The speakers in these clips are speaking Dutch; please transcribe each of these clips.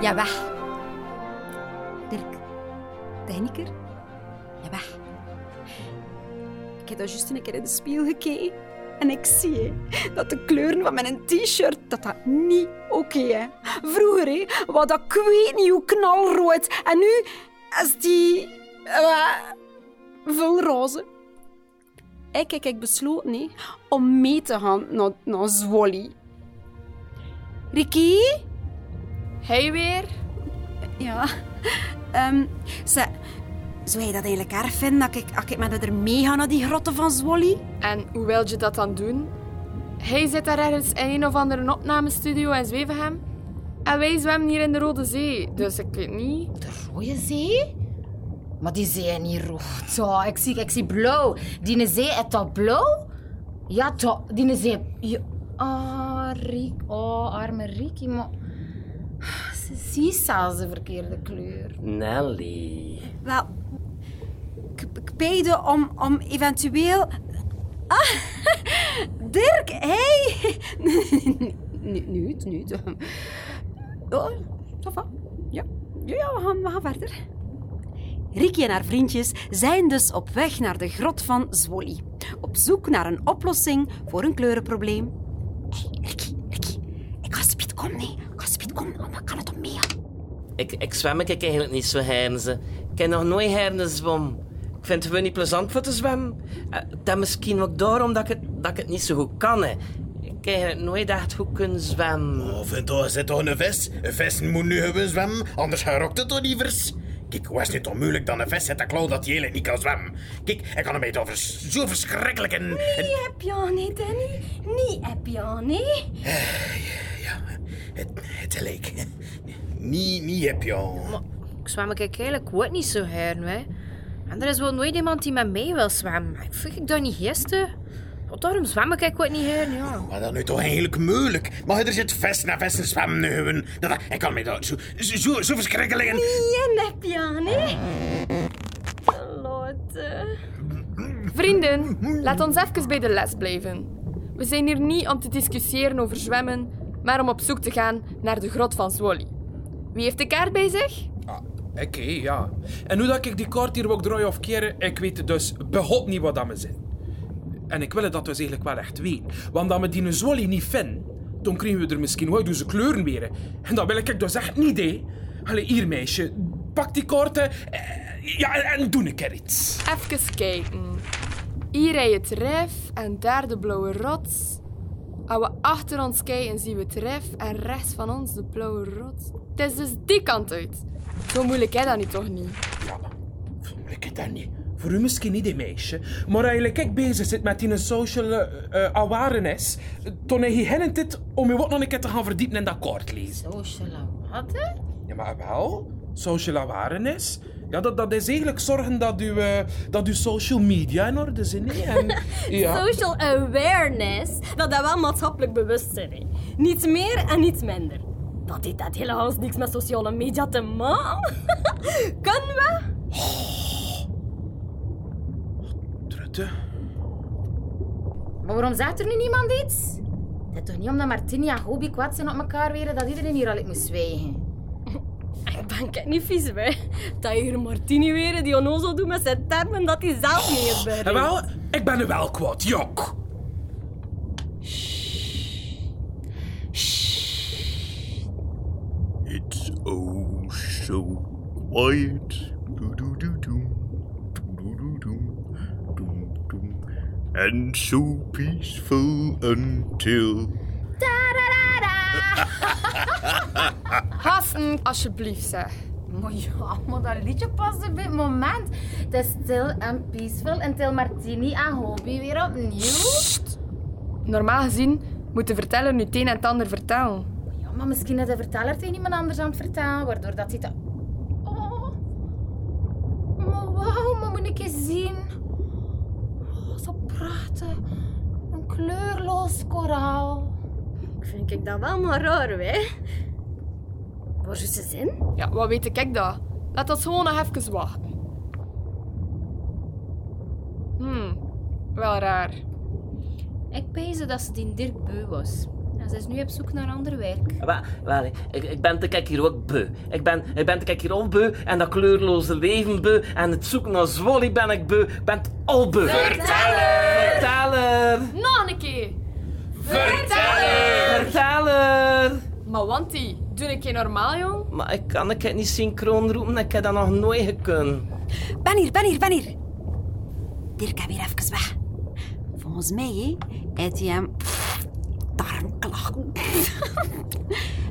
Ja, weg. Dirk, techniker, ja, weg. Ik heb daar juist een keer in de spiegel gekeken en ik zie dat de kleuren van mijn t-shirt dat dat niet oké is. Vroeger was dat ik weet knalrood en nu is die uh, veel roze. Ik heb ik besloten hè, om mee te gaan naar, naar Zwolle. Ricky? Hij weer? Ja. Ehm ze, zou je dat eigenlijk erg vinden dat ik, ik met haar mee ga naar die grotten van Zwolle? En hoe wil je dat dan doen? Hij zit daar ergens in een of andere opnamestudio in Zwevenham. En wij zwemmen hier in de Rode Zee, dus ik weet niet. De Rode Zee? Maar die zee is niet rood. Ja, ik, zie, ik zie blauw. Die zee is toch blauw? Ja, toch. Die zee... Ja. Oh, Riek. Oh, arme Riekie, maar... Ze ziet zelfs de verkeerde kleur. Nelly. Wel, ik, beide om, om eventueel... Ah, Dirk, hey! Nu, nu, nu. Oh, va. Ja, ja, ja we, gaan, we gaan verder. Ricky en haar vriendjes zijn dus op weg naar de grot van Zwolle. Op zoek naar een oplossing voor een kleurenprobleem. Hey, Ricky, Ricky. Ik ga speed komen, nee. Kan het om mee. Ik, ik zwem ik eigenlijk niet zo hernze. Ik heb nog nooit herne zwom. Ik vind het gewoon niet plezant voor te zwemmen. Uh, dat misschien ook daarom dat ik, het, dat ik het niet zo goed kan. Hè. Ik heb eigenlijk nooit echt goed kunnen zwemmen. Oh, vind toch, zit toch een vis? Een vis moet nu gewoon zwemmen, anders gerokt het toch niet vers. Kijk, hoe is het niet onmoeilijk dan een vis zit te klauw dat hij eigenlijk niet kan zwemmen? Kijk, ik kan hem over zo verschrikkelijk en... Nee, heb je al niet, Danny. Nee, heb je al niet. Niet, niet heb je al. Maar ik zwem ik eigenlijk ook niet zo hern, hè. En er is wel nooit iemand die met mij wil zwemmen. Ik vind ik dat niet gisteren. Daarom zwem ik ook niet heen, ja. Maar dat nu toch eigenlijk moeilijk? Maar er zit vis naar en zwemmen nu. Dat, ik kan me dat zo, zo, zo verschrikkelijk. Nee, al niet. Lotte. Vrienden, laat ons even bij de les blijven. We zijn hier niet om te discussiëren over zwemmen, maar om op zoek te gaan naar de grot van Zwolle. Wie heeft de kaart bij zich? Ah, ik, hé, ja. En hoe dat ik die kaart hier ook draai of keren, ik weet dus begot niet wat dat me zin. En ik wil het dat dus eigenlijk wel echt weten. Want dat we die Zwolle niet vinden, dan krijgen we er misschien wel onze kleuren weer. En dat wil ik dus echt niet, hè. Allee, hier meisje, pak die kaarten eh, ja, en, en doe een keer iets. Even kijken. Hier rij het rif en daar de blauwe rots. Als we achter ons kijken, zien we het rif en rechts van ons de blauwe rots. Het is dus die kant uit. Zo moeilijk is dat niet, toch niet? Ja, zo moeilijk is dat niet. Voor u misschien niet, meisje. Maar eigenlijk ik bezig zit met die social uh, awareness, dan heb je hen dit om je wat nog een keer te gaan verdiepen in dat kaart lezen. Social wat, hè? Ja, maar wel. Social awareness. Ja, dat, dat is eigenlijk zorgen dat uw, uh, dat uw social media in orde zijn. hè. En, ja. Social awareness, dat dat wel maatschappelijk bewustzijn is. Niets meer en niets minder. Dat heeft dat helaas niks met sociale media te maken. Kunnen we? Trutte. Maar waarom zegt er nu niemand iets? Het is toch niet omdat Martini en Gobi kwaad zijn op elkaar weer dat iedereen hier al ik moet zwijgen? Ik ben kijk niet vies, hè. Dat je hier Martini weer die onnozel doet met zijn termen dat hij zelf niet is bij. En wel, ik ben er wel kwaad, jok. It's oh so quiet. Do do do do. Do do do do. And so peaceful until. Hasten, alsjeblieft, zeg. Maar ja, maar dat liedje past op het moment. Het is stil en peaceful until Martini en Hobby weer opnieuw. Normaal gezien moet de verteller nu het een en het ander vertellen. Ja, maar misschien is de verteller tegen iemand anders aan het vertellen, waardoor dat hij dat... Oh. Maar wauw, maar moet ik eens zien. Oh, zo prachtig. Een kleurloos koraal. Vind ik dat wel maar raar, hè? Waar is ze zin? Ja, wat weet ik dat? Laat ons gewoon nog even wachten. Hmm, wel raar. Ik pees dat ze die Dirk beu was. En Ze is nu op zoek naar ander werk. Wel, wel, ik, ik ben te kijk hier ook beu. Ik ben, ik ben te kijk hier al beu en dat kleurloze leven beu. En het zoeken naar Zwolly ben ik beu. Ik ben al beu. Verteller! Verteller! Nog een keer. Verteller! Maar Wanty, doe ik je normaal, jong? Maar ik kan het niet synchroon roepen, ik heb dat nog nooit gekund. Ben hier, ben hier, ben hier. Dirk, heb hier even weg. Volgens mij hè, heeft hij hem darmklachten.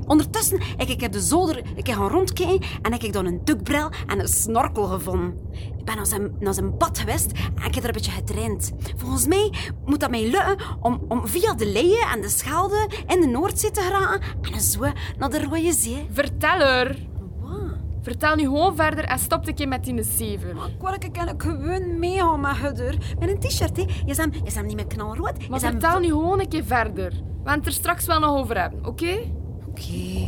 Ondertussen heb ik op de zolder ik gaan rondkijken en heb ik dan een dukbril en een snorkel gevonden. Ik ben naar zijn, naar zijn bad geweest en ik heb er een beetje getraind. Volgens mij moet dat mij lukken om, om via de Leie en de Schelde in de Noordzee te geraken en zo naar de Rode Zee. Verteller. Wat? Vertel nu gewoon verder en stop een keer met die zeven. Welke kan ik gewoon meegaan met Hudder? Met een t-shirt, hè? Je is hem, je is hem niet meer knalrood. Maar hem vertel nu gewoon een keer verder. We gaan het er straks wel nog over hebben, oké? Oké.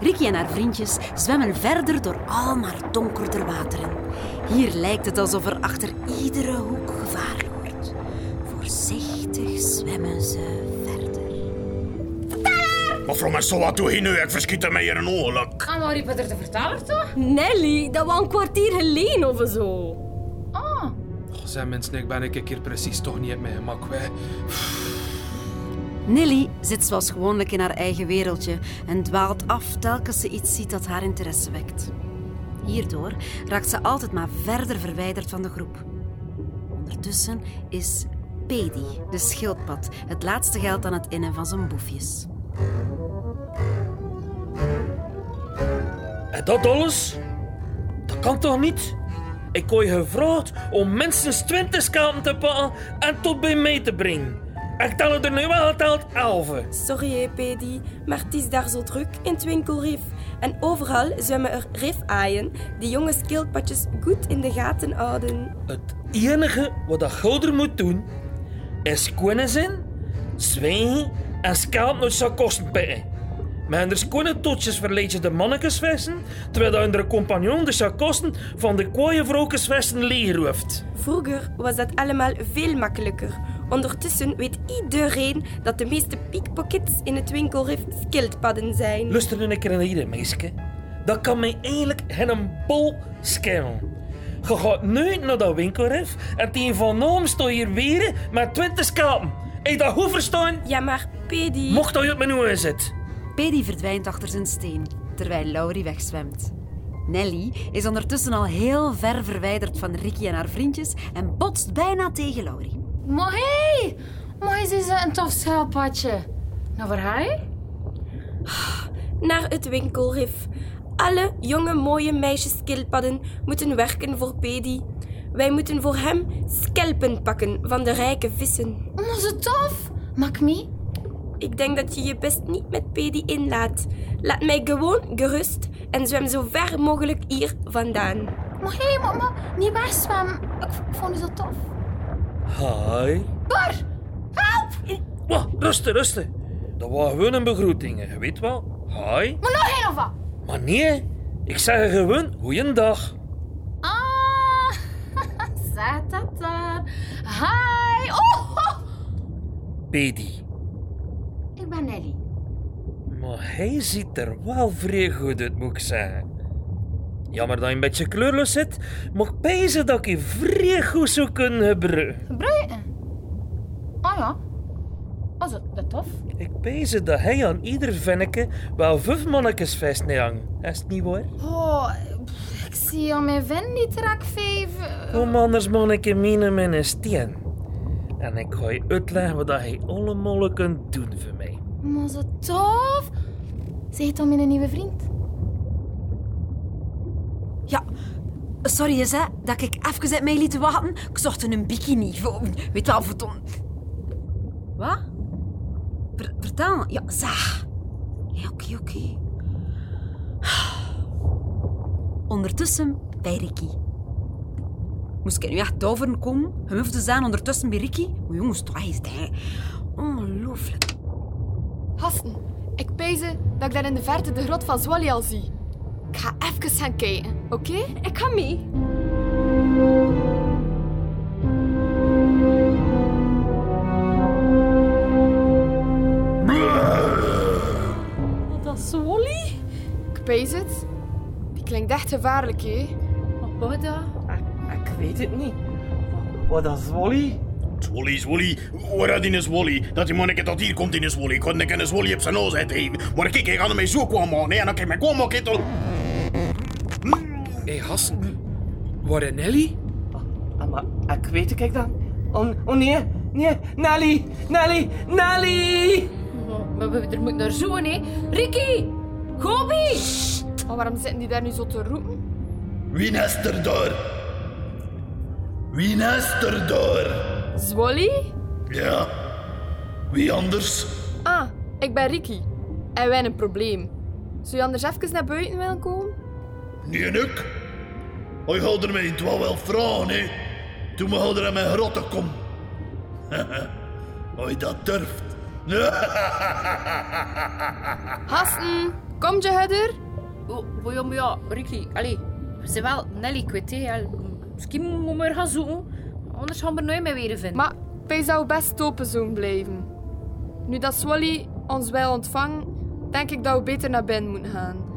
Ricky en haar vriendjes zwemmen verder door al maar donkerder wateren. Hier lijkt het alsof er achter iedere hoek gevaar wordt. Voorzichtig zwemmen ze verder. Mevrouw Marceau, doe je nu? Ik verschiet er mij hier een ongeluk. En wat riep er de verteller toch? Nelly, dat was een kwartier geleden of zo. Ah, Oh, zijn mensen, ik ben ik hier precies toch niet op mijn gemak. Wij. Nelly zit zoals gewoonlijk in haar eigen wereldje en dwaalt af telkens ze iets ziet dat haar interesse wekt. Hierdoor raakt ze altijd maar verder verwijderd van de groep. Ondertussen is Pedi, de schildpad, het laatste geld aan het innen van zijn boefjes. En dat alles? Dat kan toch niet? Ik je gevraagd om minstens 20 schapen te pakken en tot bij mij te brengen. Ik tel er nu wel geteld 11. Sorry, Pedi, maar het is daar zo druk in het winkelrif. En overal zwemmen er rifaaien die jonge schildpadjes goed in de gaten houden. Het enige wat dat gouder moet doen, is kunnen zijn, zwijgen en schapen uit zijn kosten pikken. Met hun konen totjes verleed je de mannekesvesten, terwijl hun compagnon de chakosten van de kwaaie vrouwkesvesten leegroeft. Vroeger was dat allemaal veel makkelijker. Ondertussen weet iedereen dat de meeste pickpockets in het winkelrif schildpadden zijn. Luister nu een keer naar hier, meisje. Dat kan mij eigenlijk geen bol schelen. Je gaat nu naar dat winkelrif en tegen van naam sta je hier weer met 20 schapen. Je dat goed verstaan? Ja, maar Pedi... Mocht dat je op mijn ogen zit. Pedi verdwijnt achter zijn steen, terwijl Laurie wegzwemt. Nelly is ondertussen al heel ver verwijderd van Ricky en haar vriendjes en botst bijna tegen Laurie. Maar hé! Maar is ze een tof schuilpadje. Nou, waar je? naar het winkelrif. Alle jonge mooie meisjesskildpadden moeten werken voor Pedi. Wij moeten voor hem schelpen pakken van de rijke vissen. Oh, zo tof! Maak me. Ik denk dat je je best niet met Pedi inlaat. Laat mij gewoon gerust en zwem zo ver mogelijk hier vandaan. Maar hé, maar, maar niet wegzwemmen. Ik, ik vond het zo tof. Hi. Bar! Help! Wacht, rusten, rusten. Dat was gewoon een begroeting, je weet wel. Hi. Maar nog geen of wat? Maar nee, ik zeg gewoon goeiedag. Ah, zeg dat dan. Hi! Oh, oh. Pedi. Ik ben Nelly. Maar hij ziet er wel vrij goed uit, moet ik zeggen. Jammer dat hij een beetje kleurloos zit, maar ik pijzen dat ik je vrij goed zou kunnen gebruiken. Gebruiken? Ah ja. Was het dat tof? Ik pijzen dat hij aan ieder venneke wel vijf mannetjes vast hangt. Is het niet waar? Oh, ik zie aan mijn vin niet raak vijf. Kom anders manneke mine met een steen. En ik ga je uitleggen wat hij allemaal kunt doen voor mij. Maar zo tof. Zeg het dan mijn nieuwe vriend. Ja, sorry eens, hè, dat ik even uit mij liet wachten. Ik zocht een bikini. Weet wel, voor. Wat? Ver- vertel. Ja, zeg. Ja, oké, oké. Ondertussen bij Ricky. Moest ik nu echt toveren komen? Je hoefde zijn ondertussen bij Ricky? Maar jongens, toch is het, Ongelooflijk. Hasten, ik pijze dat ik daar in de verte de grot van Zwolly al zie. Ik ga even gaan kijken, Oké, okay, ik ga mee. Dat is Wally? Ik pees het. Die klinkt echt gevaarlijk, hè? Wat dat? Ik, ik weet het niet. Wat dat is Wally? Wally is Wally. waar in is Wally? Dat die monnik tot hier komt in is Wally. Ik kon een Wally op zijn neus uitgeven. Maar kijk, ik had hem zo kwam, nee, en dan kijk ik me kwam ook Hé, hey, Hassen. Waar is Nelly? Ah, maar ik weet het, kijk dan. Oh, oh nee, nee, Nelly, Nelly, Nelly! Maar we er moet naar zoen, hè? Ricky! Gobi! Maar waarom zitten die daar nu zo te roepen? Wie is er daar? Wie is er daar? Zwolly? Ja. Wie anders? Ah, ik ben Ricky. En wij een probleem. Zou je anders even naar buiten willen komen? Nee, en ik. Hij gaat er mij wel wel vragen, hè. Toen we hadden er mijn grotten kom. Als je dat durft. Hasten, kom je hudder? Oh, ja, maar ja, Ricky, allee. We zijn wel Nelly kwijt, hè. Misschien moeten we gaan zoeken. Anders gaan we er nooit meer weer vinden. Maar wij zou best open zo'n blijven. Nu dat Swally ons wel ontvangt, denk ik dat we beter naar binnen moeten gaan.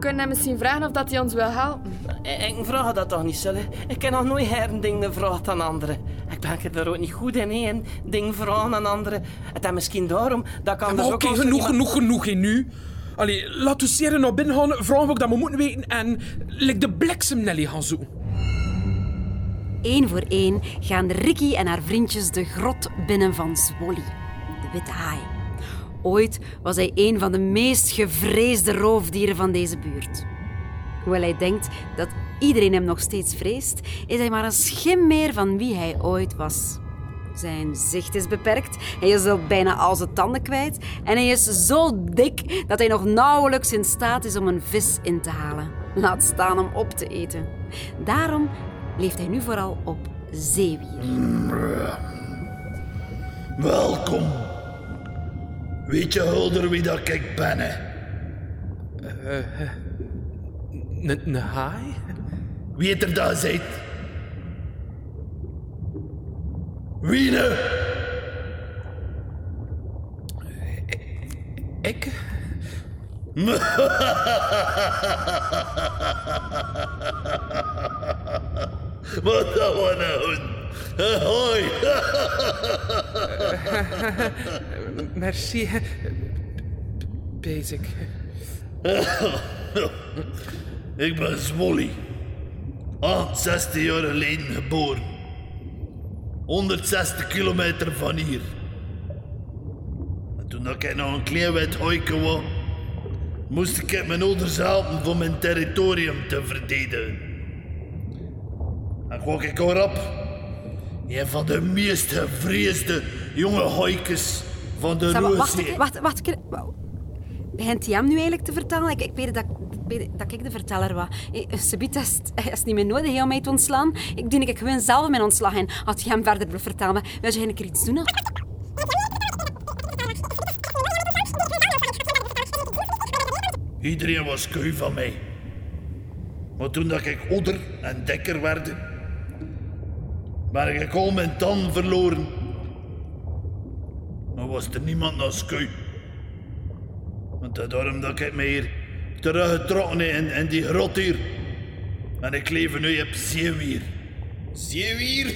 We kunnen hem misschien vragen of dat hij ons wil helpen. Ik ik vraag dat toch niet, zullen? Ik heb nog nooit her ding gevraagd aan anderen. Ik ben er ook niet goed in, een ding vragen aan anderen. Het is misschien daarom dat ik Maar anders oké, ook... er genoeg, iemand- genoeg, genoeg, hè, nu. Allee, laat ons hier naar binnen gaan, vragen wat dat we moeten weten en lik de bliksem Nelly gaan zoeken. Eén voor één gaan Ricky en haar vriendjes de grot binnen van Zwolly, de witte haai. Ooit was hij een van de meest gevreesde roofdieren van deze buurt. Hoewel hij denkt dat iedereen hem nog steeds vreest, is hij maar een schim meer van wie hij ooit was. Zijn zicht is beperkt, hij is al bijna al zijn tanden kwijt en hij is zo dik dat hij nog nauwelijks in staat is om een vis in te halen. Laat staan om op te eten. Daarom leeft hij nu vooral op zeewier. Welkom. Weet je, Hulder, wie dat ik ben? Een een haai? Wie het er daar zit? Wie nu? Ik? Wat dat was? Hoi. Merci. Basic. Ik ben Zwolly. 68 jaar geleden geboren. 160 kilometer van hier. En toen ik nog een klein wit hoike was, moest ik mijn ouders helpen om mijn territorium te verdedigen. En kwam ik erop. Een van de meest gevreesde jonge hoikes van de maar, wacht, wacht, wacht. Begint hij hem nu eigenlijk te vertellen? Ik, ik weet dat, dat ik de verteller was. Eh, Subiet is, is niet meer nodig om mij te ontslaan. Ik doe ik gewoon zelf mijn ontslag in. Had je hem verder vertellen, wil je een keer iets doen? of- Iedereen was keu van mij. Maar toen dat ik ouder en dikker werd, ben ik al mijn tanden verloren. Maar was er niemand als keu. Want dat daarom dat ik mij hier teruggetrokken heb in, in die grot hier. En ik leef nu op zeewier. Zeewier?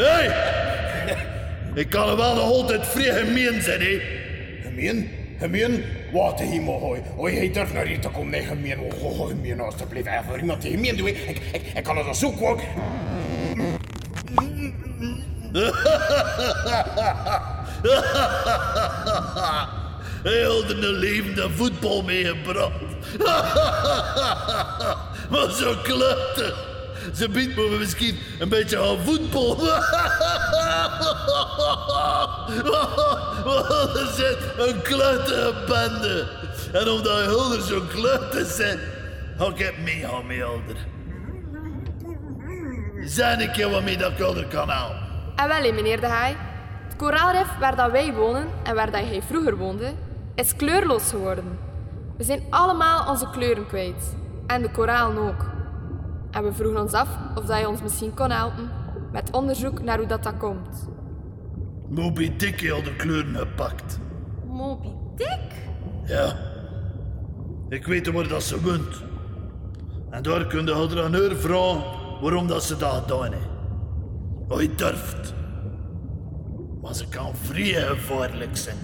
hey! Ik kan er wel nog altijd vrij gemeen zijn, hè? Gemeen? Gemeen? Wat de hemel, hoi. Hij durft naar hier te komen. Nee, gemeen. Oh, oh, oh, gemeen, alsjeblieft. Echt voor iemand die gemeen doet. Ik, ik, ik kan het al zoeken. Hij had een levende voetbal meegebracht. maar zo klutte. Ze biedt me misschien een beetje aan voetbal. Wat is het? Een kluttige bende. En omdat Hulder zo klutte zijn, ga ik het meegaan met Hulder. Zijn een keer wat mee dat ik Hulder kan halen. En wel, meneer de Haai. Het koraalrif waar dat wij wonen en waar dat hij vroeger woonde, is kleurloos geworden. We zijn allemaal onze kleuren kwijt. En de koralen ook. En we vroegen ons af of je ons misschien kon helpen met onderzoek naar hoe dat, dat komt. Moby Dick had de kleuren gepakt. Moby Dick? Ja. Ik weet waar dat ze woont. En daar kun je haar aan haar vragen waarom dat ze dat gedaan heeft. Hij durft. Maar ze kan vrij gevaarlijk zijn.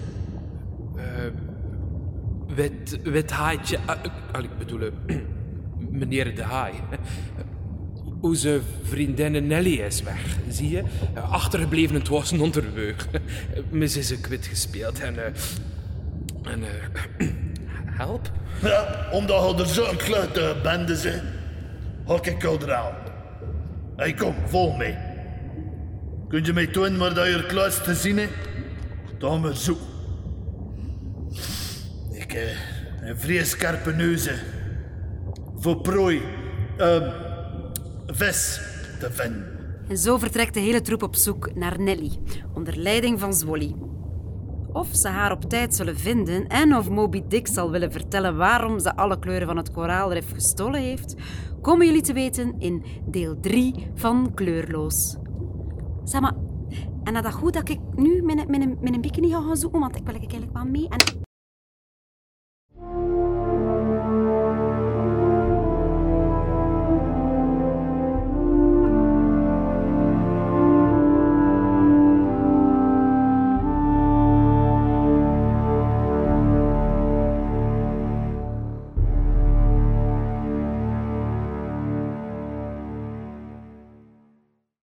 Wit, wit haaitje. ah, ah, ik bedoel, eh, meneer de Haai. Onze vriendin Nelly is weg, zie je? Achtergebleven het was een onderweg. Mis is een kwit gespeeld en... eh, en eh, help? Ja, omdat je er zo'n kluite bende zijn, ga ik jou eraan. Hey, kom, volg mij. Kun je mij tonen waar dat je kluis te zien hebt? Dan gaan we zoeken. Ik heb een vrij scherpe neuzen. Voor prooi, ehm, vis te vinden. En zo vertrekt de hele troep op zoek naar Nelly, onder leiding van Zwolly. Of ze haar op tijd zullen vinden en of Moby Dick zal willen vertellen waarom ze alle kleuren van het koraalrif gestolen heeft, komen jullie te weten in deel 3 van Kleurloos. Zeg maar, en dat goed dat ik nu mijn, mijn, mijn bikini ga gaan zoeken, want ik wil eigenlijk wel mee